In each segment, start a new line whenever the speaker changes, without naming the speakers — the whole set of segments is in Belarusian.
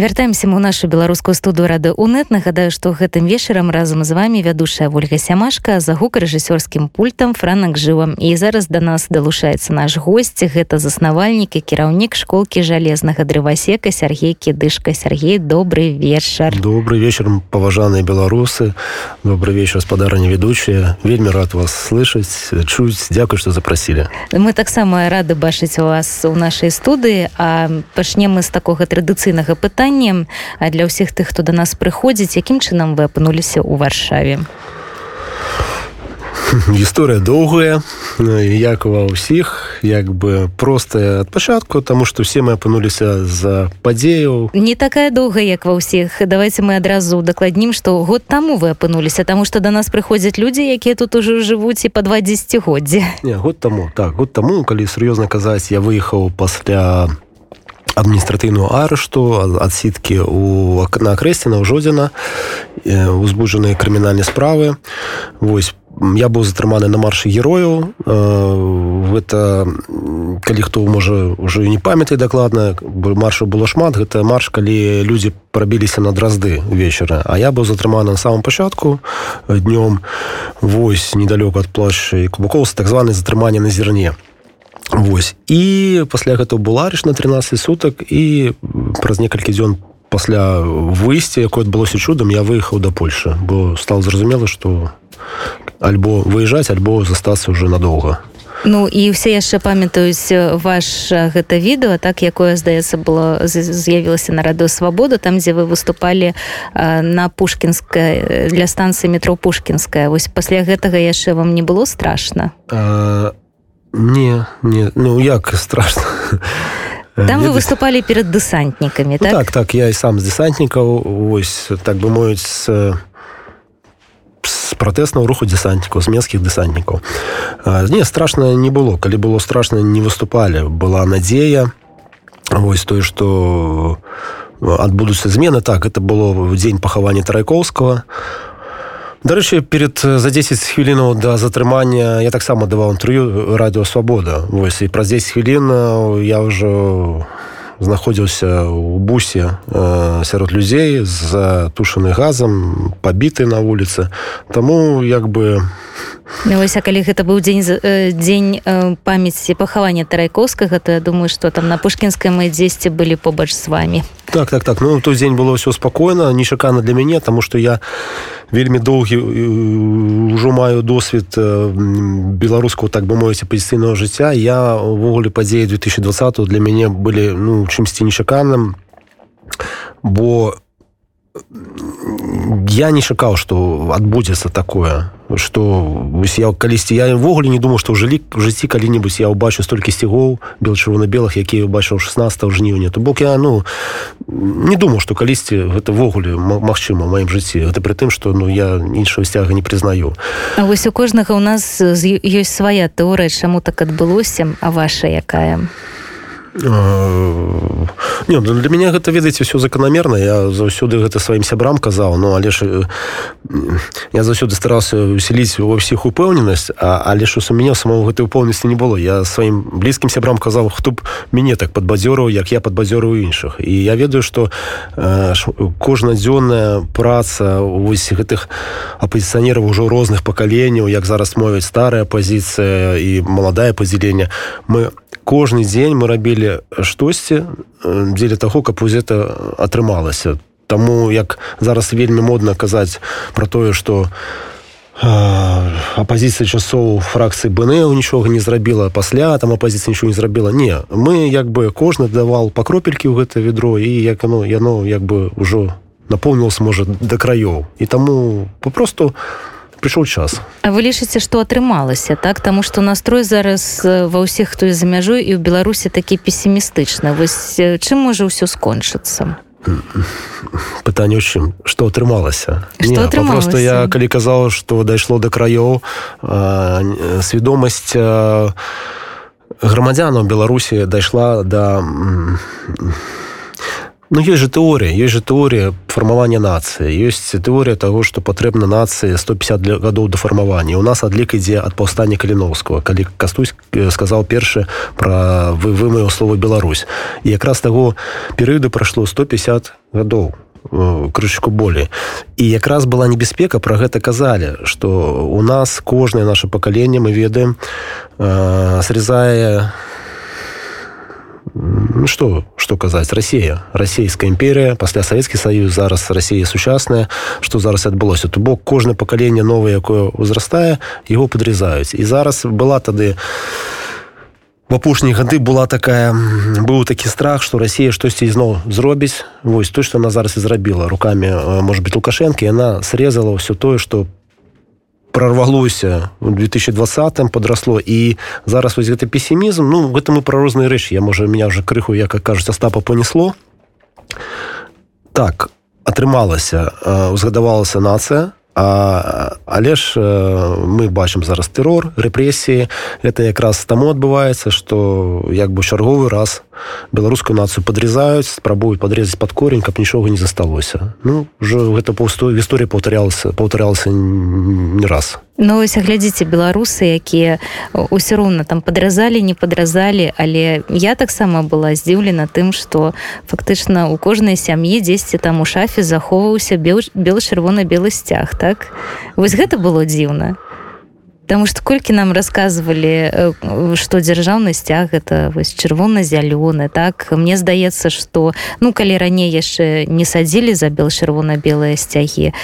вяртаемся мы ў нашу беларускую студыю рады унет нагадаю што гэтым вечарам разам з вами вядушая ольга сямашка за гук рэжысёрскім пультам франак жывам і зараз да нас далучаецца наш госць. Гэта заснавальнік і кіраўнік школкі жалезнага дрывасека Сергей кідышка Сергей добрый вечар.
Добрый вечер паважаныя беларусы. Добрый вечер спадарні ведучыя вельмі рад вас слышаць чуць. Дзякуй што запрасілі.
Мы таксама рады бачыць у вас у нашай студыі. А пачнем мы з такога традыцыйнага пытання пытаннем для ўсіх тых хто да нас прыходзіць якім чынам вы апынуліся ў варшаве?
Гісторыя доўгая як ва ўсіх як бы простая ад пачатку тому что все мы апынуліся за падзеяў.
Не такая доўгая як ва ўсіх. Давайте мы адразу дакладнім что год таму вы апынуліся тому что до нас прыходзяць людзі якія тут уже жывуць і па два дзегоддзі
год таму так год таму калі сур'ёзна казаць я выехаў пасля адміністратыўную арышту адсіткі у на акрэсціна ў жодзіна узбуджаныя крымінальныя справы. Вось я быў затрыманы на маршы герояў гэта калі хто можа ўжо не памятай дакладна маршу было шмат гэта марш калі людзі прабіліся на дразды вечара а я быў затрыманы на самом пачатку днём вось недалёк ад плашчы кубакоўса так званы затрыманне на зірне Вось. І пасля гэта была арыш на 13 сутак і праз некалькі дзён пасля выйсця якое адбылося чудам я выехаў да Польшы бо стал зразумела што альбо выязджаць альбо застацца ўжо надоўга.
Ну і ўсе яшчэ памятаюць ваш гэта відэо так якое здаецца было з'явілася на радыё свабоду там дзе вы выступалі на пушкінская для станцыі метро пушкінская вось пасля гэтага яшчэ вам не было страшна?
А Не, не, ну як страшно.
Там вы выступалі перад дэсантнікамі
так? Ну, так? так я і сам з дэсантнікаў ось так бы моюць з, з пратэснага руху дэсантнікаў з менскіх дэсантнікаў не страшна не было. Калі было страшна не выступалі была надзея вось тое што адбудуцца змены так это было дзень пахавання тарайкоўскага Дарэчы перед за 10 хвілінаў да затрымання я таксама даваў інтэрв'ю радыё свабода вось і праз 10 хвілін я ўжо знаходзіўся ў бусе э, сярод людзей з тушаны газам пабіты на вуліцы Таму як бы
Ну, вось, калі гэта быў дзень дзень памяці пахавання тарайкоўскага то я думаю что там на пушкінскай мы дзесьці былі побач з вами.
Так так так. Ну той дзень было ўсё спакойна нечакана для мяне тому что я вельмі доўгі ўжо маю досвед беларускаго так бы мовіць апозіцыйнага жыцця. Я увогуле падзеі 2020 для мяне былі ну чымсьці нечаканым бо я не чакаў што адбудзецца такое что я калісьці я ўвогуле не думаю што жылі в жыцці калі-небудзь я ўбачу столькі сцягоў бел-чырвона-белых якія ўбачыў 16 жніўня то бок я ну не думаю што калісьці гэта ввогуле магчыма маім жыцці гэта пры тым што ну я іншого сцяга не прызнаю
А вось у кожнага у нас ёсць свая тэорыя чаму так адбылося а ваша якая
Не, ну, для мяне гэта ведаеце ўсё заканамерна я заўсёды гэта сваім сябрам казаў ну але ж я заўсёды стараўся весяліць ва ўсіх упэўненасць але ж у мяне самого гэтай упоўнасці не было. Я сваім блізкім сябрам казаў хто б мяне так падбадзёраў як я падбадзёрую іншых і я ведаю што э, кожнадзённая праца вось гэтых апозіцыянераў ужо розных пакаленняў як зараз мовяць старая пазіцыя і маладае падзяленне мы кожны дзень мы рабілі штосьці дзеля таго каб вось это атрымалася. Таму як зараз вельмі модна казаць про тое что апозіцыя часоў фракцыі БНУ нічога не зрабіла пасля там апозіцыя нічого не зрабіла. Не мы як бы кожны давал па кропелькі ў гэта ведро і як оно яно як бы ўжо напомнілось можа да краёў. І таму попросту у прыйшоў час.
А вы лічыце што атрымалася так? Таму што настрой зараз ва ўсіх хто за мяжой і ў беларусі такі песімістычна вось чым можа ўсё скончыцца
пытанне ў чым што атрымалася
просто
я калі казаў што дайшло да краёў свядомасць грамадзянаў беларусі дайшла да Ну ёсць же тэорія ёсць же тэорія фармавання нацыі ёсць тэорія таго што патрэбна нацыі 150 для гадоў да фармавання у нас адлік ідзе ад паўстання каліновского калі кастусь сказаў першы пра вы вы маё слово Беларусь і якраз таго перыяду прайшло 150 гадоў крышку болей і якраз была небяспека про гэта казалі что у нас кожнае наше пакаленне мы ведаем э, срезае Ну, что что казаць Россия расійская імперія пасля Савецкі Саюз зараз Россия сучасная. Что зараз адбылося то бок кожнае пакаленне новое якое узрастае его подрезаюць і зараз была тады в апошнія гады была такая быў такі страх что Россия штосьці ізноў зробіць. Вось то что она зараз і зрабіла. Руками может быть лукашэнкі она срезала все тое что по прорвалося у 2020 подрасло і зараз вось гэты песімізм ну гэта мы пра розныя рэчы я можа меня уже крыху як кажуць астапа понесло. Так атрымалася узгадавалася нацыя А, але ж мы бачым зараз тэрор рэпрэсіі. Это якраз таму адбываецца што як бы чарговы раз беларускую нацыю падрезаюць спрабуюць падрезаць пад корень каб нічога не засталося. Ну ўжо гэта паўстой гісторыя паўтарялася паўтарялася не раз
Ну ось глядзіце беларусы якія ўсё роўна там падразалі не падразалі але я таксама была здзіўлена тым што фактычна у кожнай сям'і дзесьці там у шафе захоўваўся бел-чырвона-белы сцяг так? Вось гэта было дзіўна Таму што колькі нам расказвалі што дзяржаўны сцяг это вось чырвона-зялёны так? Мне здаецца што ну калі раней яшчэ не садзілі за бел чырвона-белыя сцягі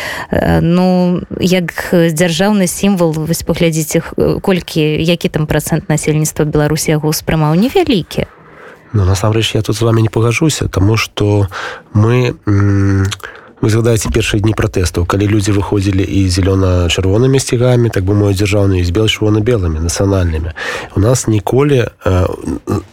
ну як дзяржаўны сімвал вось паглядзіце колькі які там процент насельніцтва беларусі яго ўспрымаў невялікі
насамрэч я тут з вами не пагажуся тому что мы м вы згадаеце першыя дні пратэстаў калі людзі выходзілі і зялёна-чырвонымі сцігамі так бы мой дзяржаўны з бел-чырвона-белымі нацыянальнымі. У нас ніколі э,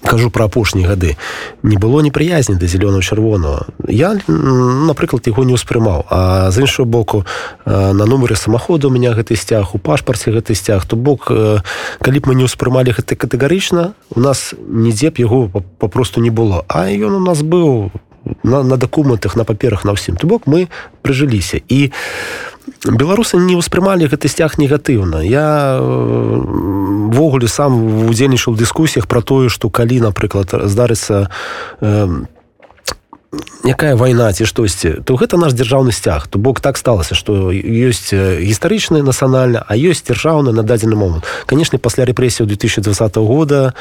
кажу пра апошнія гады не было непрыязні да зялёна-чырвонага я напрыклад яго не ўспрымаў. А з іншого боку э, на нумары самаходу у меня гэты сцяг у пашпарце гэты сцяг. То бок э, калі б мы не ўспрымалі гэта катэгарычна у нас нідзе б яго папросту не было. А ён у нас быў на, на дакументах на паперах на ўсім. То бок мы прыжыліся і беларусы не ўспрымалі гэты сцяг негатыўна. Я ввогуле сам удзельнічаў дыскусіях про тое што калі напрыклад здарыцца э, якая вайна ці штосьці то гэта наш дзяржаўны сцяг. То бок так сталася што ёсць гістарычны нацыянальна а ёсць дзяржаўны на дадзены момант. Канешне пасля рэпрэсію 2020 года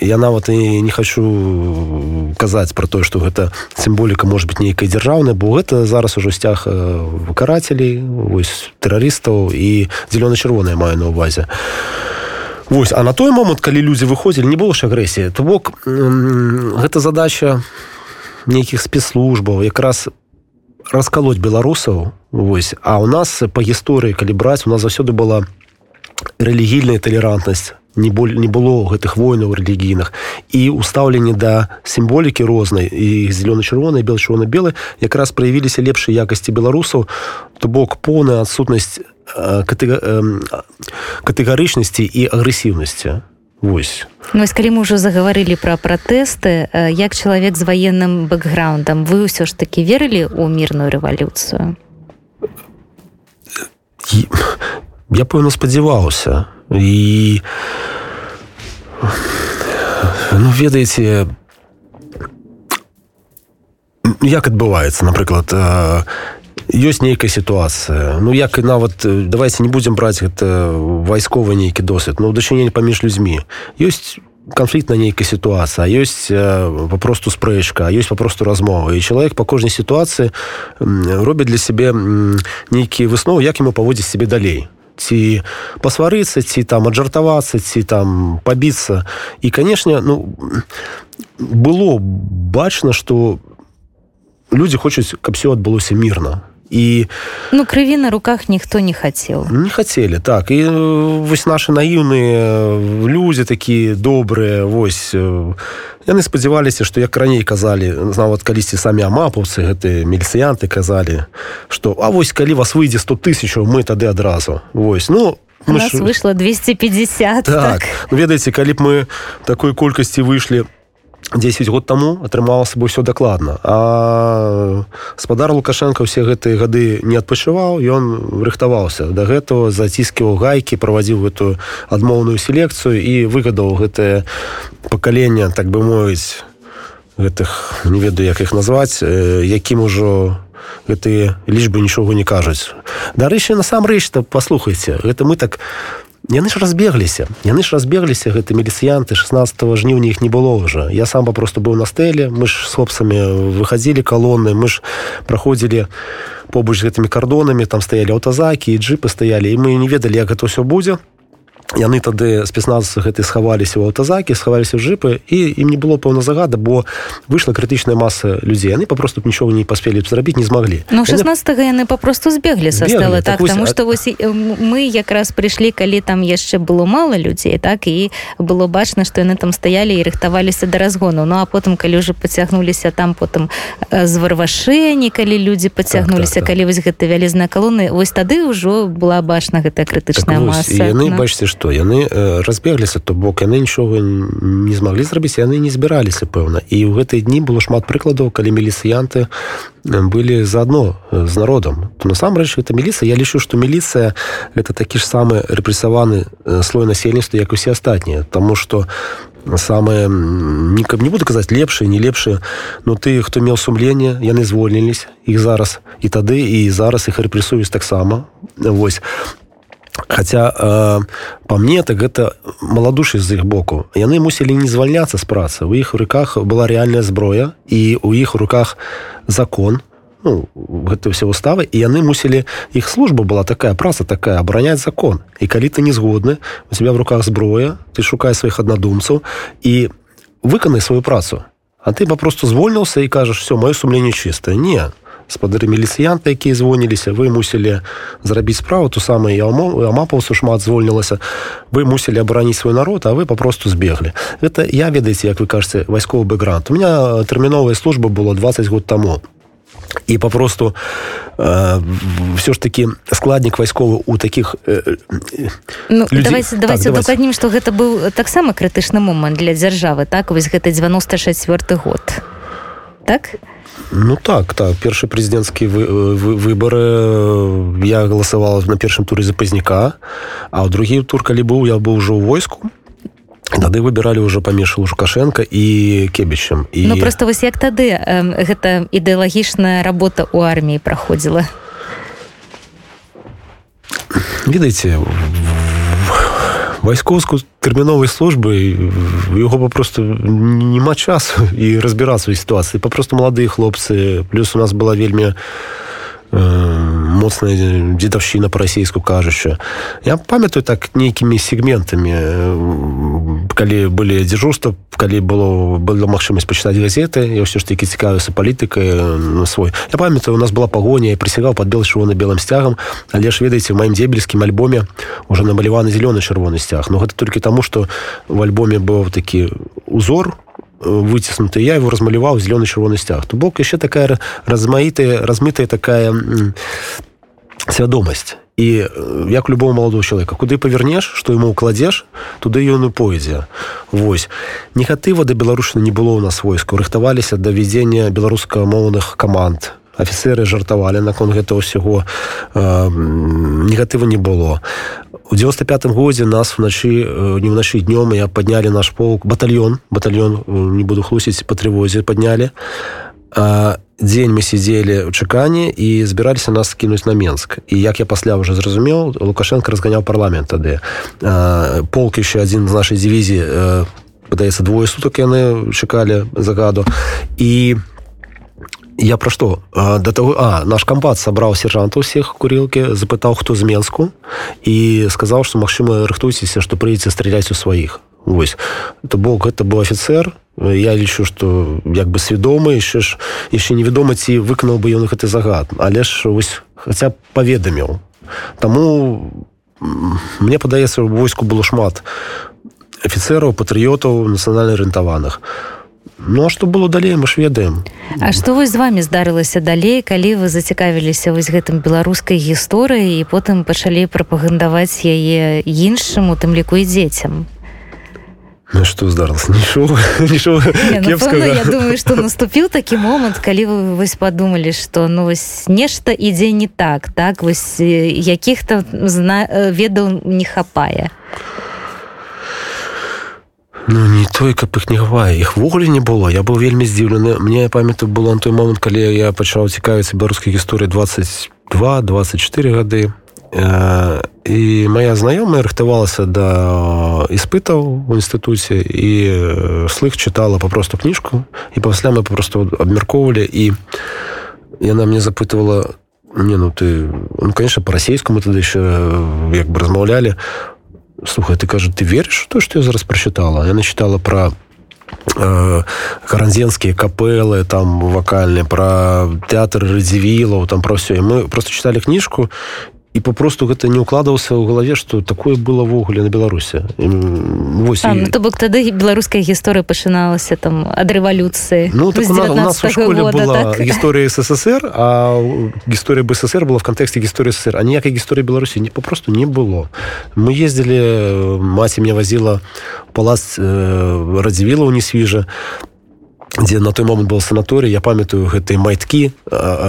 я нават і не хочу казаць про тое што гэта сімволіка может быть нейкай дзяржаўнай бо гэта зараз ужо сцяг выкарацелей вось тэрарыстаў і зялёна-чырвоная маю на увазе Вось, а на той момант калі людзі выходзілі не было ж агрэсіі. То бок гэта задача нейкіх спецслужбаў якраз раскалоць беларусаў вось. А у нас по гісторыі калі браць у нас заўсёды была рэлігійная талерантнасць. Не боль не было гэтых войнаў рэлігійных. І устаўленне да сімволікі рознай і зелёна-чырвонай бел чырвона-белы якраз праявіліся лепшыя якасці беларусаў. То бок поўная адсутнасць катэгарычнасці і агрэсіўнасці Вось.
Ну, калі мы ўжо загаварылі пра пратэсты як чалавек з ваенным бэкграундам вы ўсё ж такі верылі ў мірную рэвалюцыю
я пэўна спадзяваўся і ну ведаеце як адбываецца напрыклад ёсць нейкая сітуацыя. Ну як і нават давайте не будзем браць гэта вайсковы нейкі досвед. Ну дачыненне паміж людзьмі. Ёсць канфліктна нейкая сітуацыя ёсць папросту спрэчка ёсць папросту размова. І чалавек па кожнай сітуацыі робіць для сябе нейкія высновы як ему паводзіць сябе далей. Ці пасварыцца ці там аджартавацца ці там пабіцца. І канешне ну было бачна што людзі хочуць каб все адбылося мірна і
ну крыві на руках ніхто не хацеў
не хацелі так. І вось наши наіўныя людзі такія добрыя вось яны спадзяваліся што як раней казалі нават калісьці самі амапаўцы гэты мельцыянты казалі што а вось калі вас выйдзе 100 тысячаў мы тады адразу вось ну
мы ж... выйшла 250
так, так. Ну, ведаеце калі б мы такой колькасці выйшлі 10 год таму атрымалася бы ўсё дакладна. А спадар лукашенко ўсе гэтыя гады не адпачываў ён рыхтаваўся да гэтага зацісківаў гайкі правадзіў гэтую адмоўную селекцыю і выгадаў гэтае пакаленне так бы мовіць гэтых не ведаю як іх назваць якім ужо гэтыя лічбы нічога не кажуць. Дарэчы насамрэч то паслухайце гэта мы так у яны ж разбегліся. Яны ж разбегліся гэты міліцыянты 16 жніўня іх не было уже я сам папросту быў на стэле мы ж с хлопцамі выходзілі калоны мы ж праходзілі побач з гэтымі кардонамі там стаялі аўтазакі і джипы стаялі і мы не ведалі як гэта ўсё будзе яны тады спецназцы гэты схаваліся ў аўтазакі схаваліся жыпы і ім не было пэўна загада бо выйшла крытычная маса людзей яны папросту нічога не паспелі зрабіць не змаглі
Ну 16 яны папросту збеглі са стала так, так тому что вось мы якраз прыйшлі калі там яшчэ было мало людзей так і было бачна што яны там стаялі і рыхтаваліся да разгону Ну а потым калі уже пацягнуліся там потым з варвашэнні калі людзі пацягнуліся так, так, так. калі вось гэта вялізная калоны вось тады ўжо была бачна гэтая крытычная так, маса
яны ну. бачце што яны разбегліся то бок яны нічога не змаглі зрабіць яны не збіраліся пэўна і ў гэтыя дні было шмат прыкладаў калі міліцыянты былі заадно з народам то насамрэч это міліцыя я лічу што міліцыя это такі ж самы рэпрэсаваны слой насельніцтва як усе астатнія Таму што самое не каб не буду казаць лепшыя не лепшыя но ты хто меў сумленне яны звольнілись іх зараз і тады і зараз іх рэпрэсуюць таксама восьось Хаця э, па мне так гэта маладушай з іх боку. Яны мусілі не звальняцца з працы. У іх у руках была рэальная зброя і у іх у руках закон. Ну, гэта ўсе уставы і яны мусілі іх служба была такая праца такая абараняць закон і калі ты не згодны у тебя в руках зброя ты шукай сваіх аднадумцаў і выканай сваю працу а ты папросту звольніўся і кажаш все маё сумленне чыстае не спадары міліцыянты якія звоніліся вы мусілі зрабіць справу то самае амапаўсу шмат звольнілася вы мусілі абараніць свой народ а вы папросту збеглі это я ведаеце як вы кажаце вайсковы бэкграунд. У меня тэрміновая служба было 20 год таму і папросту э, все ж таки складнік вайсковы у таких э,
ну, людей... давайте, давайте так, дакладнім что гэта быў таксама крытычны момант для дзяржавы так? Вось гэта 94 год. Так? і
Ну так так. Першы прэзідэнцкі вы, вы, выбары э, я галасавала на першым туры запазняка а ў другі тур калі быў я быў ужо ў войску. Тады выбіралі ўжо паміж лукашенко і кебічам і
ну, просто вось як тады э, гэта ідэалагічная работа ў арміі праходзіла?
Ведаеце вайскоўскую тэрміновай службы яго папросту няма часу і разбірацца ў сітуацыі папросту маладыя хлопцы плюс у нас была вельмі моцная дзедаўшчына па-расійску кажучы я памятаю так нейкімі сегментамі калі былі дзяжурства калі было была магчымасць пачытаць газеты я ўсё ж такі цікавіўся палітыкай на свой. Я памятаю у нас была пагоня і прысягаў под бел чырвона белым сцягам але ж ведаеце маім дзебельскім альбоме уже намаляваны зялёны чырвоны сцяг но гэта толькі таму што в альбоме быў такі узор выціснуты я его размаляваў зялёны чырвоны сцяг то бок яшчэ такая размаітая размытая такая свядомасць і як любого маладого человека куды павернеш что ему укладзеш туды ён і пойдзе Вось. Негатыва да беларушна не было ў нас войску рыхтаваліся да вядзення беларуска-моўных каманд. Афіцеры жартавалі наконт гэта ўсяго. Э, негатыва не было у 95 годзе нас уначы не ўначы днём я паднялі наш полк батальон батальон не буду хлусіць па трывозе паднялі дзень мы сидзелі ў чаканні і збіраліся нас кінуць на менск і як я пасля уже зразумеў лукашенко разганяў парламент тады. Полк еще адзін з нашай дывізіі падаецца двое суток яны чакалі загаду і у я пра што да того а наш кампат сабраў сержанта усіх курілкі запытаў хто з менску і сказаў што магчыма рыхтуйцеся што прыйдзе страляць у сваіх Вось то бок гэта быў офіцер я лічу што як бы свядомы яшчэ ж яшчэ невядома ці выканаў бы ён гэты загад. Але ж вось хаця паведаміў Таму мне падаецца у войску было шмат афіцераў патрыётаў нацыянальна арыентаваных а Ну а што было далей мы ж ведаем.
А што вось з вами здарылася далей калі вы зацікавіліся вось гэтым беларускай гісторыяй і потым пачалі прапагандаваць яе іншым у тым ліку і дзецям?
Ну, что здарылася? Нічого нічого
ну, я думаю что наступіў такі момант калі вы вось подумалі что ну вось нешта ідзе не так так? Вось якіх-то зна ведаў не хапае
Ну не той каб іх не хавае. Іх-ввогуле не было. Я быў вельмі здзіўлены. Мне памятаю было на той момант калі я пачаў цікавіцца беларускай гісторыі 22 24 гады. І моя знаёмая рыхтавалася да іспытаў у інстытуце і слых чытала папросту кніжку і пасля мы папросту абмяркоўвалі і яна мне запытывала не ну ты ну конечно по-расейскому тады яшчэ як бы размаўлялі слухай ты кажа ты верыш то что я зараз прачытала я начитала про каранзенскія капелы там вакальныя пра тэатр радзівілаў там про все і мы просто чыталі кніжку і попросту гэта не укладаўся ў галаве што такое было ввогуле на беларусе
ну, то бок тады беларуская гісторыя пачыналася там ад рэвалюцыі
ну так у нас у школе года, была так? гісторыя ссср а гісторыя бСр была в кантэксце гісторыі ссср а ніякай гісторыі беларусі не попросту не было. Мы ездзілі маці мне вазіла палац э, радзівіла не свіжа дзе на той момант был санаторый я памятаю гэтай майткі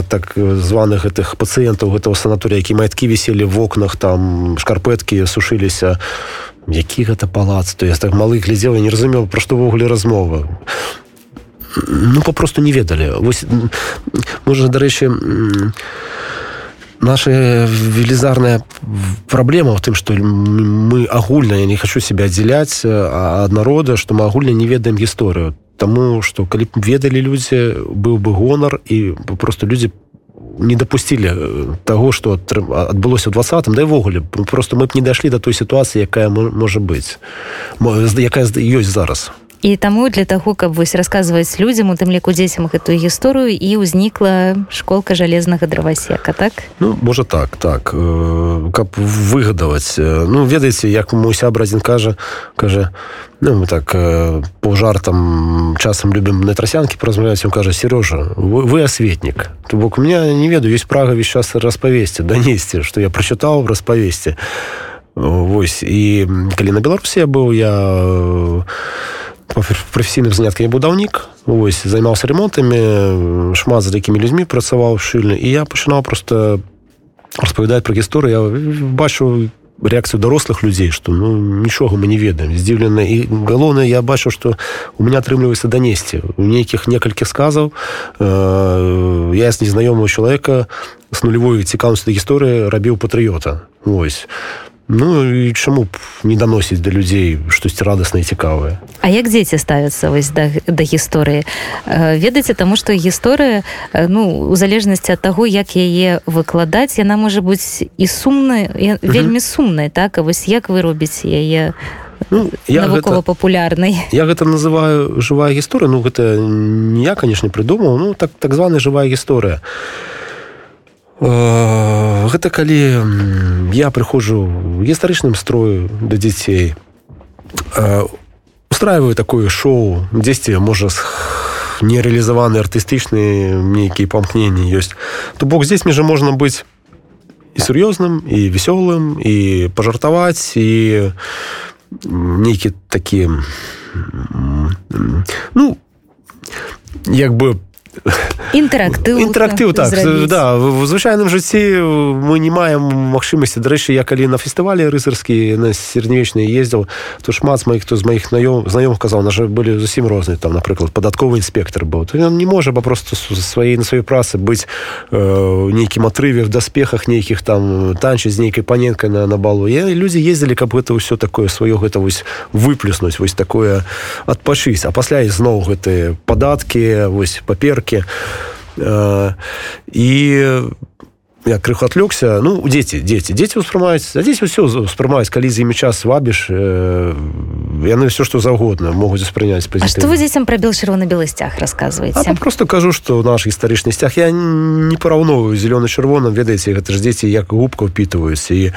так званых гэтых пацыентаў гэтага санаторыя які майткі віселі в окнах там шкарпэткі сушыліся. Які гэта палац? То я так малы глядзеў я не разумеў пра што ўвогуле размова. Ну попросту не ведалі. Вось можна дарэчы наша велізарная праблема в тым што мы агульна я не хочу себя аддзяляць ад народа што мы агульна не ведаем гісторыю Таму што калі б ведалі людзі быў бы гонар і просто людзі не дапусцілі э, таго што адбылося ў двадцатым да ўвогуле просто мы б не дайшлі да той сітуацыі якая можа быць якая ёсць зараз
і таму для таго каб вось расказваць людзям у тым ліку дзецям гэтую гісторыю і ўзнікла школка жалезнага дровасека так?
Ну можа так так. Каб выгадаваць ну ведаеце як мой сябра адзін кажа кажа ну мы так по жартам часам любім на трасянкі празмаўляць кажа сережа вы, вы асветнік то бок у меня не ведаю ёсць прага весь час распавесці данесці што я прачытаў распавесці Вось і калі на беларусі я быў я прафесійным заняткам я будаўнік ось займаўся ремонтамі шмат з такімі людзьмі працаваў шчыльна і я пачынаў просто распавядаць пра гісторыю. Я бачу реакцыю дарослых людзей што ну нічога мы не ведаем. Здзіўлена і галоўнае я бачу што у меня атрымліваецца данесці. У нейкіх некалькі сказаў э, я з незнаёмого чалавека с нулевой цікаўнасці гісторыі рабіў патрыёта. Ось Ну і чаму б не даносіць да людзей штосьці радаснае цікавае
А як дзеці ставяцца вось да, да гісторыі? Ведаеце таму што гісторыя ну у залежнасці ад таго як яе выкладаць яна можа быць і сумная вельмі сумнай так? А вось як вы робіце яе ну, я гэта, папулярнай
я гэта называю жывая гісторыя. Ну гэта не я канешне прыдумаў. Ну так так званая жывая гісторыя. а гэта калі я прыходжу гістарычным строю да дзяцей устраиваю такое шоу дзесьці можа нереалізаваны артыстычныя нейкія памкненні ёсць то бок здесь межа можна быць і сур'ёзным і вясёлым і пажартаваць і нейкі такі ну як бы
інтэрактыў
інтэрактыў так да. В звычайным жыцці мы не маем магчымасці дарэчы я калі на фестывалі рыцарскі на сярэднявечны ездзіў то шмат з маіх хто з маіх наём знаёмых казаў на былі зусім розныя там напрыклад падатковы інспектор быў то ён не можа папросту сваей на сваёй працы быць э, нейкім атрыве в даспехах нейкіх там танчы з нейкай паненкай на на балу. Я людзі ездзілі каб гэта ўсё такое сваё гэта вось выплюснуць вось такое адпачыць а пасля ізноў гэтыя падаткі вось паперки парке і я крыху атлёгся ну дзеці дзеці дзеці ўспрымаюць дзеці ўсё ўспрымаюць калі з імі час вабіш яны все што заўгодна могуць успрыняць
што вы дзецям прабіл чырвона-белы сцяг расказваеце
просто кажу што наш гістарычны сцяг я не параўноваю зялёны чырвоным ведаеце гэта ж дзеці як губка ўпітваюць і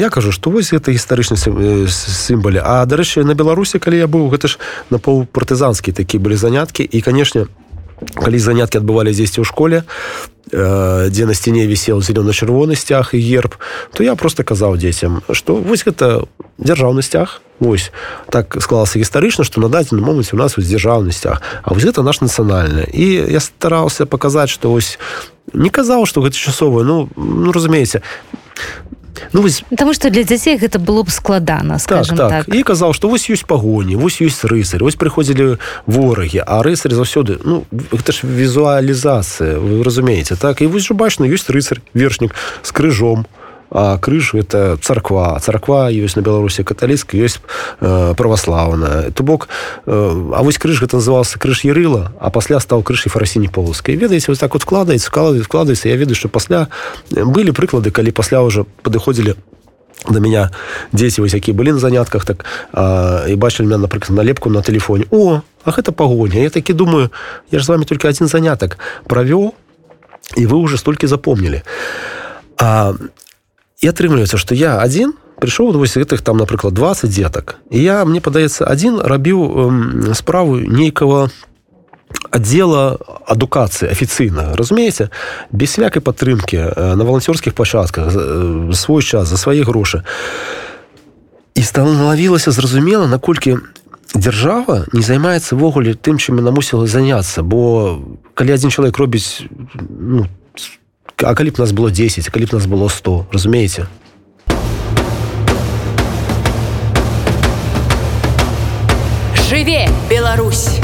я кажу што вось гэта гістарычны сімбале а дарэчы на беларусі калі я быў гэта ж на паўпартызанскі такі былі заняткі і канешне калі заняткі адбывалі дзесьці ў школе э, дзе на сцяне вісел зелёно-чырвоны сцяг і герб то я просто казаў дзецям что вось гэта дзяржаўны сцяг Вось так склалася гістарычна што на дадзены момант у нас вось дзяржаўны сцяг А вось гэта наш нацыянальны і я стараўся паказаць што вось не казаў што гэта часовае ну ну разумееце
ну вось потому что для дзяцей гэта было б складана так, так. так.
і казаў что вось ёсць пагоні вось ёсць рысарь вось прыходзілі ворагі а рысарь заўсёды ну гэта ж візуалізацыя вы разумееце так і вось жа бачна ёсць рысарь вершнік с крыжом у а крыж это царква. Царква ёсць на беларусі каталіцк ёсць э, праваслаўная то бок э, а вось крыж гэта назывался крыж ярыла а пасля стаў крыж фарасіні полускай ведаеце вось так вот складаецца складывает складаецца я ведаю что пасля былі прыклады калі пасля уже падыходзілі до меня дзеці вось якія былі на занятках так а, і бачылі меня напрыклад налепку на телефоне. О а гэта пагоня я такі думаю я ж з вами только один занятак правёў і вы уже столькі запомнілі а і атрымліваецца што я адзін прыйшоў вось гэтых там напрыклад 20 дзетак і я мне падаецца адзін рабіў э, справу нейкага аддзела адукацыі афіцыйна разумееце без свякай падтрымкі э, на валанцёрскіх пачатках э, свой час за свае грошы і стала налавілася зразумела наколькі дзяржава не займаецца ввогуле тым чым яна мусіла заняцца бо калі адзін чалавек робіць ну, а калі б нас было 10 калі б нас было 100 разумееце
жыве Беларусь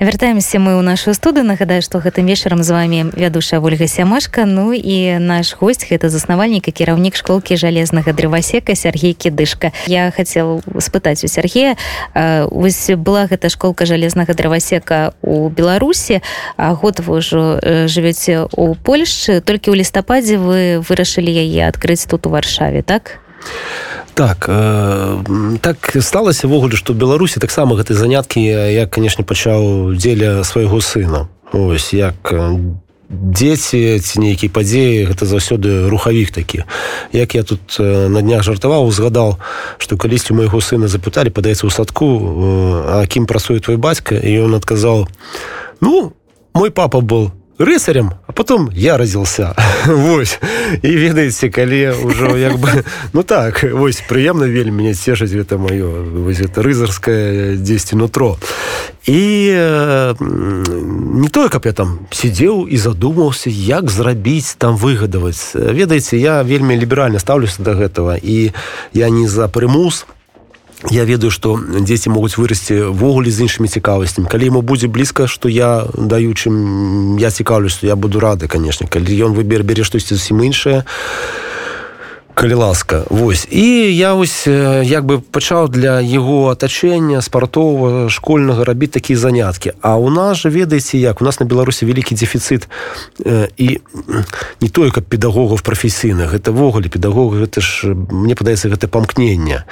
вяртаемся мы ў нашу студы нагадаю што гэтым вечарам з вами вядушая ольга сямашка. Ну і наш гость гэта заснавальнік і кіраўнік школкі жалезнага дрывасека Сергей кідышка я хацел спытаць у Сергея вось была гэта школка жалезнага дрывасека у беларусі а год вы ўжо жывеце у польшчы. Толькі ў лістападзе вы вырашылі яе адкрыць тут у варшаве так
так э, так сталася ввогуле што беларусі таксама гэтай заняткі я канешне пачаў дзеля свайго сына. Ось як дзеці ці нейкія падзеі гэта заўсёды рухавік такі. Як я тут на днях жартаваў узгадаў што калісьці майго сына запыталі падаецца ў садку а кім працуе твой бацька і ён адказаў ну мой папа был рысарем а потом я разился Вось. І ведаеце калі ўжо як бы ну так вось прыемна вельмі мяне цешыць гэта маё вось это рызарскае дзесьці нутро. І э, не тое каб я там сидзеў і задумаўся як зрабіць там выгадаваць. Ведаеце я вельмі ліберальна ставлюся до гэтага і я не за прымус то я ведаю што дзеці могуць вырасці ввогуле з іншымі цікавасцямі калі ему будзе блізка што я даю чым я цікаўлюсь я буду рады канешне калі ён выбер бере штосьці зусім іншае то калі ласка Вось. І я вось як бы пачаў для яго атачэння спартова школьнага рабіць такія заняткі. А у нас жа ведаеце як у нас на беларусі вялікі дефіцыт э, і не тое каб педагогаў прафесійных гэта ввогуле педагог гэта ж мне падаецца гэта памкнення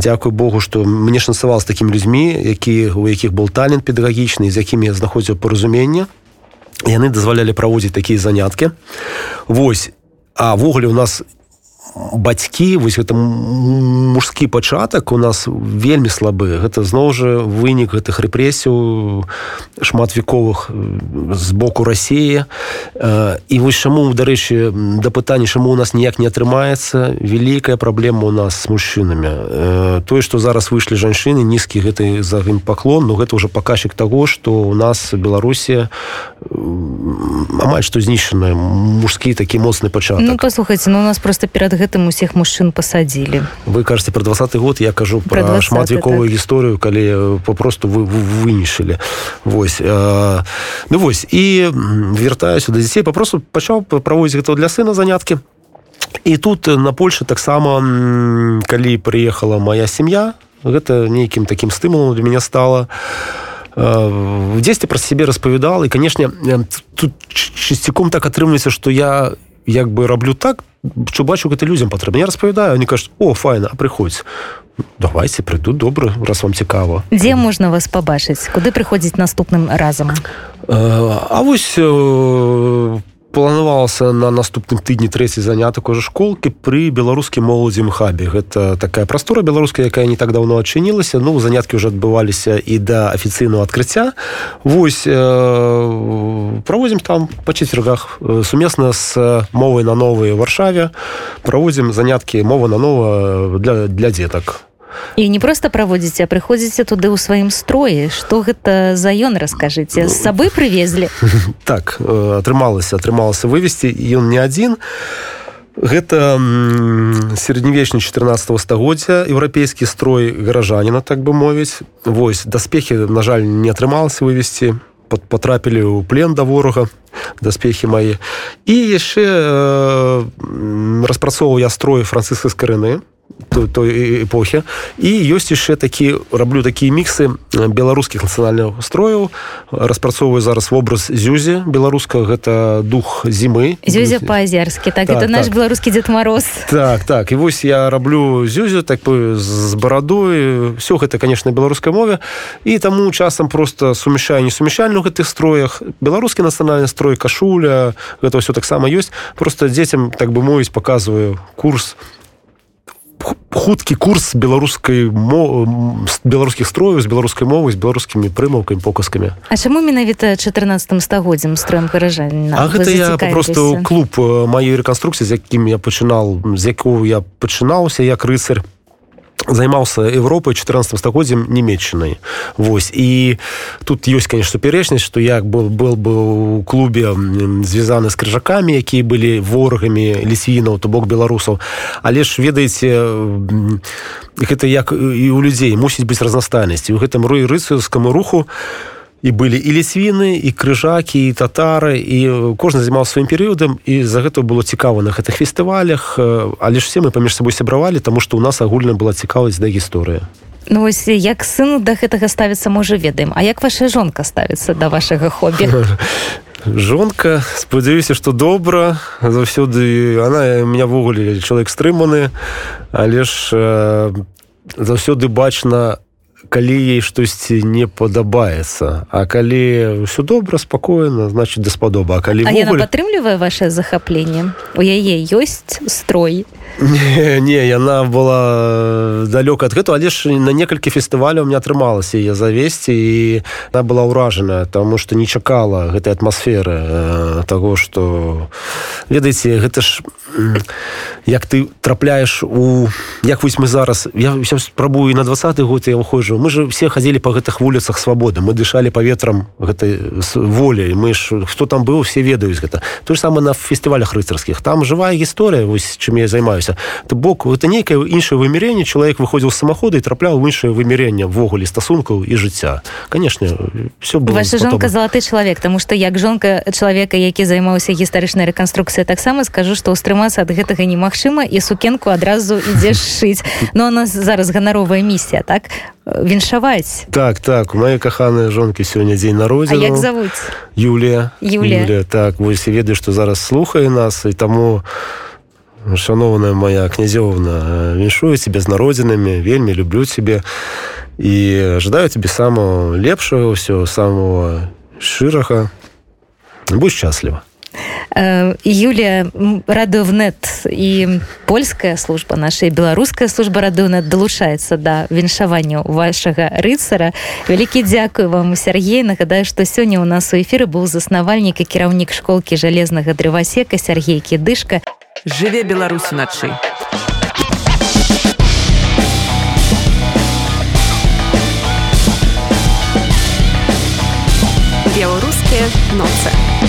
Дякую Богу што мне шансавал з такімі людзьмі які у якіх был талент педагагічны з якімі я знаходзіў паразумення яны дазвалялі праводзіць такія заняткі. Вось. Авогуле у нас бацькі вось гэта мужскі пачатак у нас вельмі слабы. Гэта зноў жа вынік гэтых рэпрэсіў шматвяковых з боку рассеі і вось чаму дарэчы да пытання чаму у нас ніяк не атрымаецца вялікая праблема у нас з мужчынамі. Тое што зараз выйшлі жанчыны нізкі гэты за ім паклон но гэта ўжо паказчык таго што у нас беларусія амаль што знішчаная мужскі такі моцны пачатак. Ну,
паслухайце ну у нас просто перад гэтым гэтым усіх мужчын пасадзілі
вы кажаце про двадцатый год я кажу про шматвяковую так. гісторыю калі попросту вы вынішылі Вось э, ну вось і вяртаюся да дзяцей попросту пачаў праводзіць гэта для сына заняткі і тут на Польше таксама калі прыехала моя сям'я гэта нейкім такім стымулам для меня стала в дзесьці пра сябе распавядал і канешне тут часціком так атрымліваецца што я як бы раблю так що бачу гэта людзям патрэбна я распавядаю они кажуць о файна прыходзь давайте прыйду добра раз вам цікава
дзе можна вас пабачыць куды прыходзіць наступным разам
а вось планавалася на наступным тыдні трэці занятак уже школкі пры беларускім моладзім хабе. Гэта такая прастора беларуская якая не так давно адчынілася. Ну заняткі уже адбываліся і да афіцыйного адкрыцця. Восьось э, праводзім там па чацвергах э, сумесна з мовай на новой варшаве. Праводзім заняткі мова на нова для для дзетак
і не просто праводзіце а прыходзіце туды ў сваім строі что гэта за ён раскажыце з сабой прывезлі
так атрымалася атрымалася вывесці ён не адзін гэта сярэднявечны 14 стагоддзя еўрапейскі строй гаражаніна так бы мовіць вось даспехі на жаль не атрымалася вывесці потрапілі ў плен да ворага даспехі мае і яшчэ э, распрацоўваў я строй францыска з карыны той, той эпохі і ёсць яшчэ такі раблю такія міксы беларускіх нацыянальных строяў распрацоўваю зараз вобраз зюзі беларуска гэта дух зімы
зюзя па-азерскі так, так это наш так. беларускі дзед мороз.
Так так. І вось я раблю зюзю так бы з барадой все гэта конечно беларускай мове. І таму часам просто сумяшаю несумяшальну гэтых строях. Беларускі нацыянальны строй кашуля гэта ўсё таксама ёсць просто дзецям так бы мовіць показываю курс у хуткі курс беларускай беларускіх строяў з беларускай мовы з беларускімі прымаўкамі показкамі.
А чаму менавіта 14 стагоддзям строем гаражання
А гэта я просто клуб маёй рэканструкцыі з якім я пачынаў з якого я пачынаўся як рыцарь займаўся Европой 14 стагоддзям нямецчынай Вось. І тут ёсць конечно супярэчнасць что як был был бы у клубе звязаны з крыжакамі якія былі ворагамі лісвінаў то бок беларусаў. Але ж ведаеце гэта як і у людзей мусіць быць разнастайнасці у гэтым рой рыцарскаму руху у і былі і лісвіны і крыжакі і татары і кожны займаў сваім перыядам і за гэта было цікава на гэтых фестывалях але ж все мы паміж сабой сябравалі тому что у нас агульна была цікавасць да гісторыя
Ну, ось як сыну да гэтага ставіцца можа ведаем. А як ваша жонка ставіцца да вашага хобі?
Жонка спадзяюся что добра заўсёды. Она менявогуле чалавек стрыманы але ж э, заўсёды бачна калі ей штосьці не падабаецца а калі ўсё добра спакойна значит даспадоба
калі вогуле... падтрымлівае ваше захапленне у яе ёсць строй?
Не, не яна была далёка ад гэту але ж на некалькі фестываляў мне атрымалася яе завесці і она была ўражаная тому что не чакала гэтай атмасферы э, того что ведаеце гэта ж як ты трапляеш у як вось мы зараз я спрабую на двадцатый год я выхожу кажу мы же все ходили по гэтых вуліцах свабоды мы дышалі паветрам гэтай волей мы ж хто там быў все ведаюць гэта. То же самое на фестывалях рыцарскіх там живая гісторыя вось чым я займаюся то бок это нейкае іншае вымяренне чалавек выходзіў з самахода і трапляў іншае вымяренне ввогуле стасункаў і жыцця конечно все
ваша жонка залаты чалавек тому что як жонка чалавека які займаўся гістарычнай рэканструкцыя таксама скажу что ўстрымацца ад гэтага немагчыма і сукенку адразу ідзеш шыць но у нас зараз ганаровая місія так? Віншаваць.
Так так у моей каханыя жонкі сёння дзень народзі
як завуць
Юлія
Юлія. Юлія
так вось ведаю што зараз слухае нас і таму шаноўная моя князёўна віншую тебе з народзінамі вельмі люблю тебе і жадаю тебе самого лепшага ўсё самого шырага будь счастліва
Юлія радыўнет і польская служба нашай беларуская служба радыўнет далучаецца да віншавання вашага рыцара. Вялікі дзякую вам Сергей. Нагадаю што сёння у нас у эфіры быў заснавальнік і кіраўнік школкі жалезнага дрывасека Сергей кідышка
жыве беларус уначы беларускія ноцы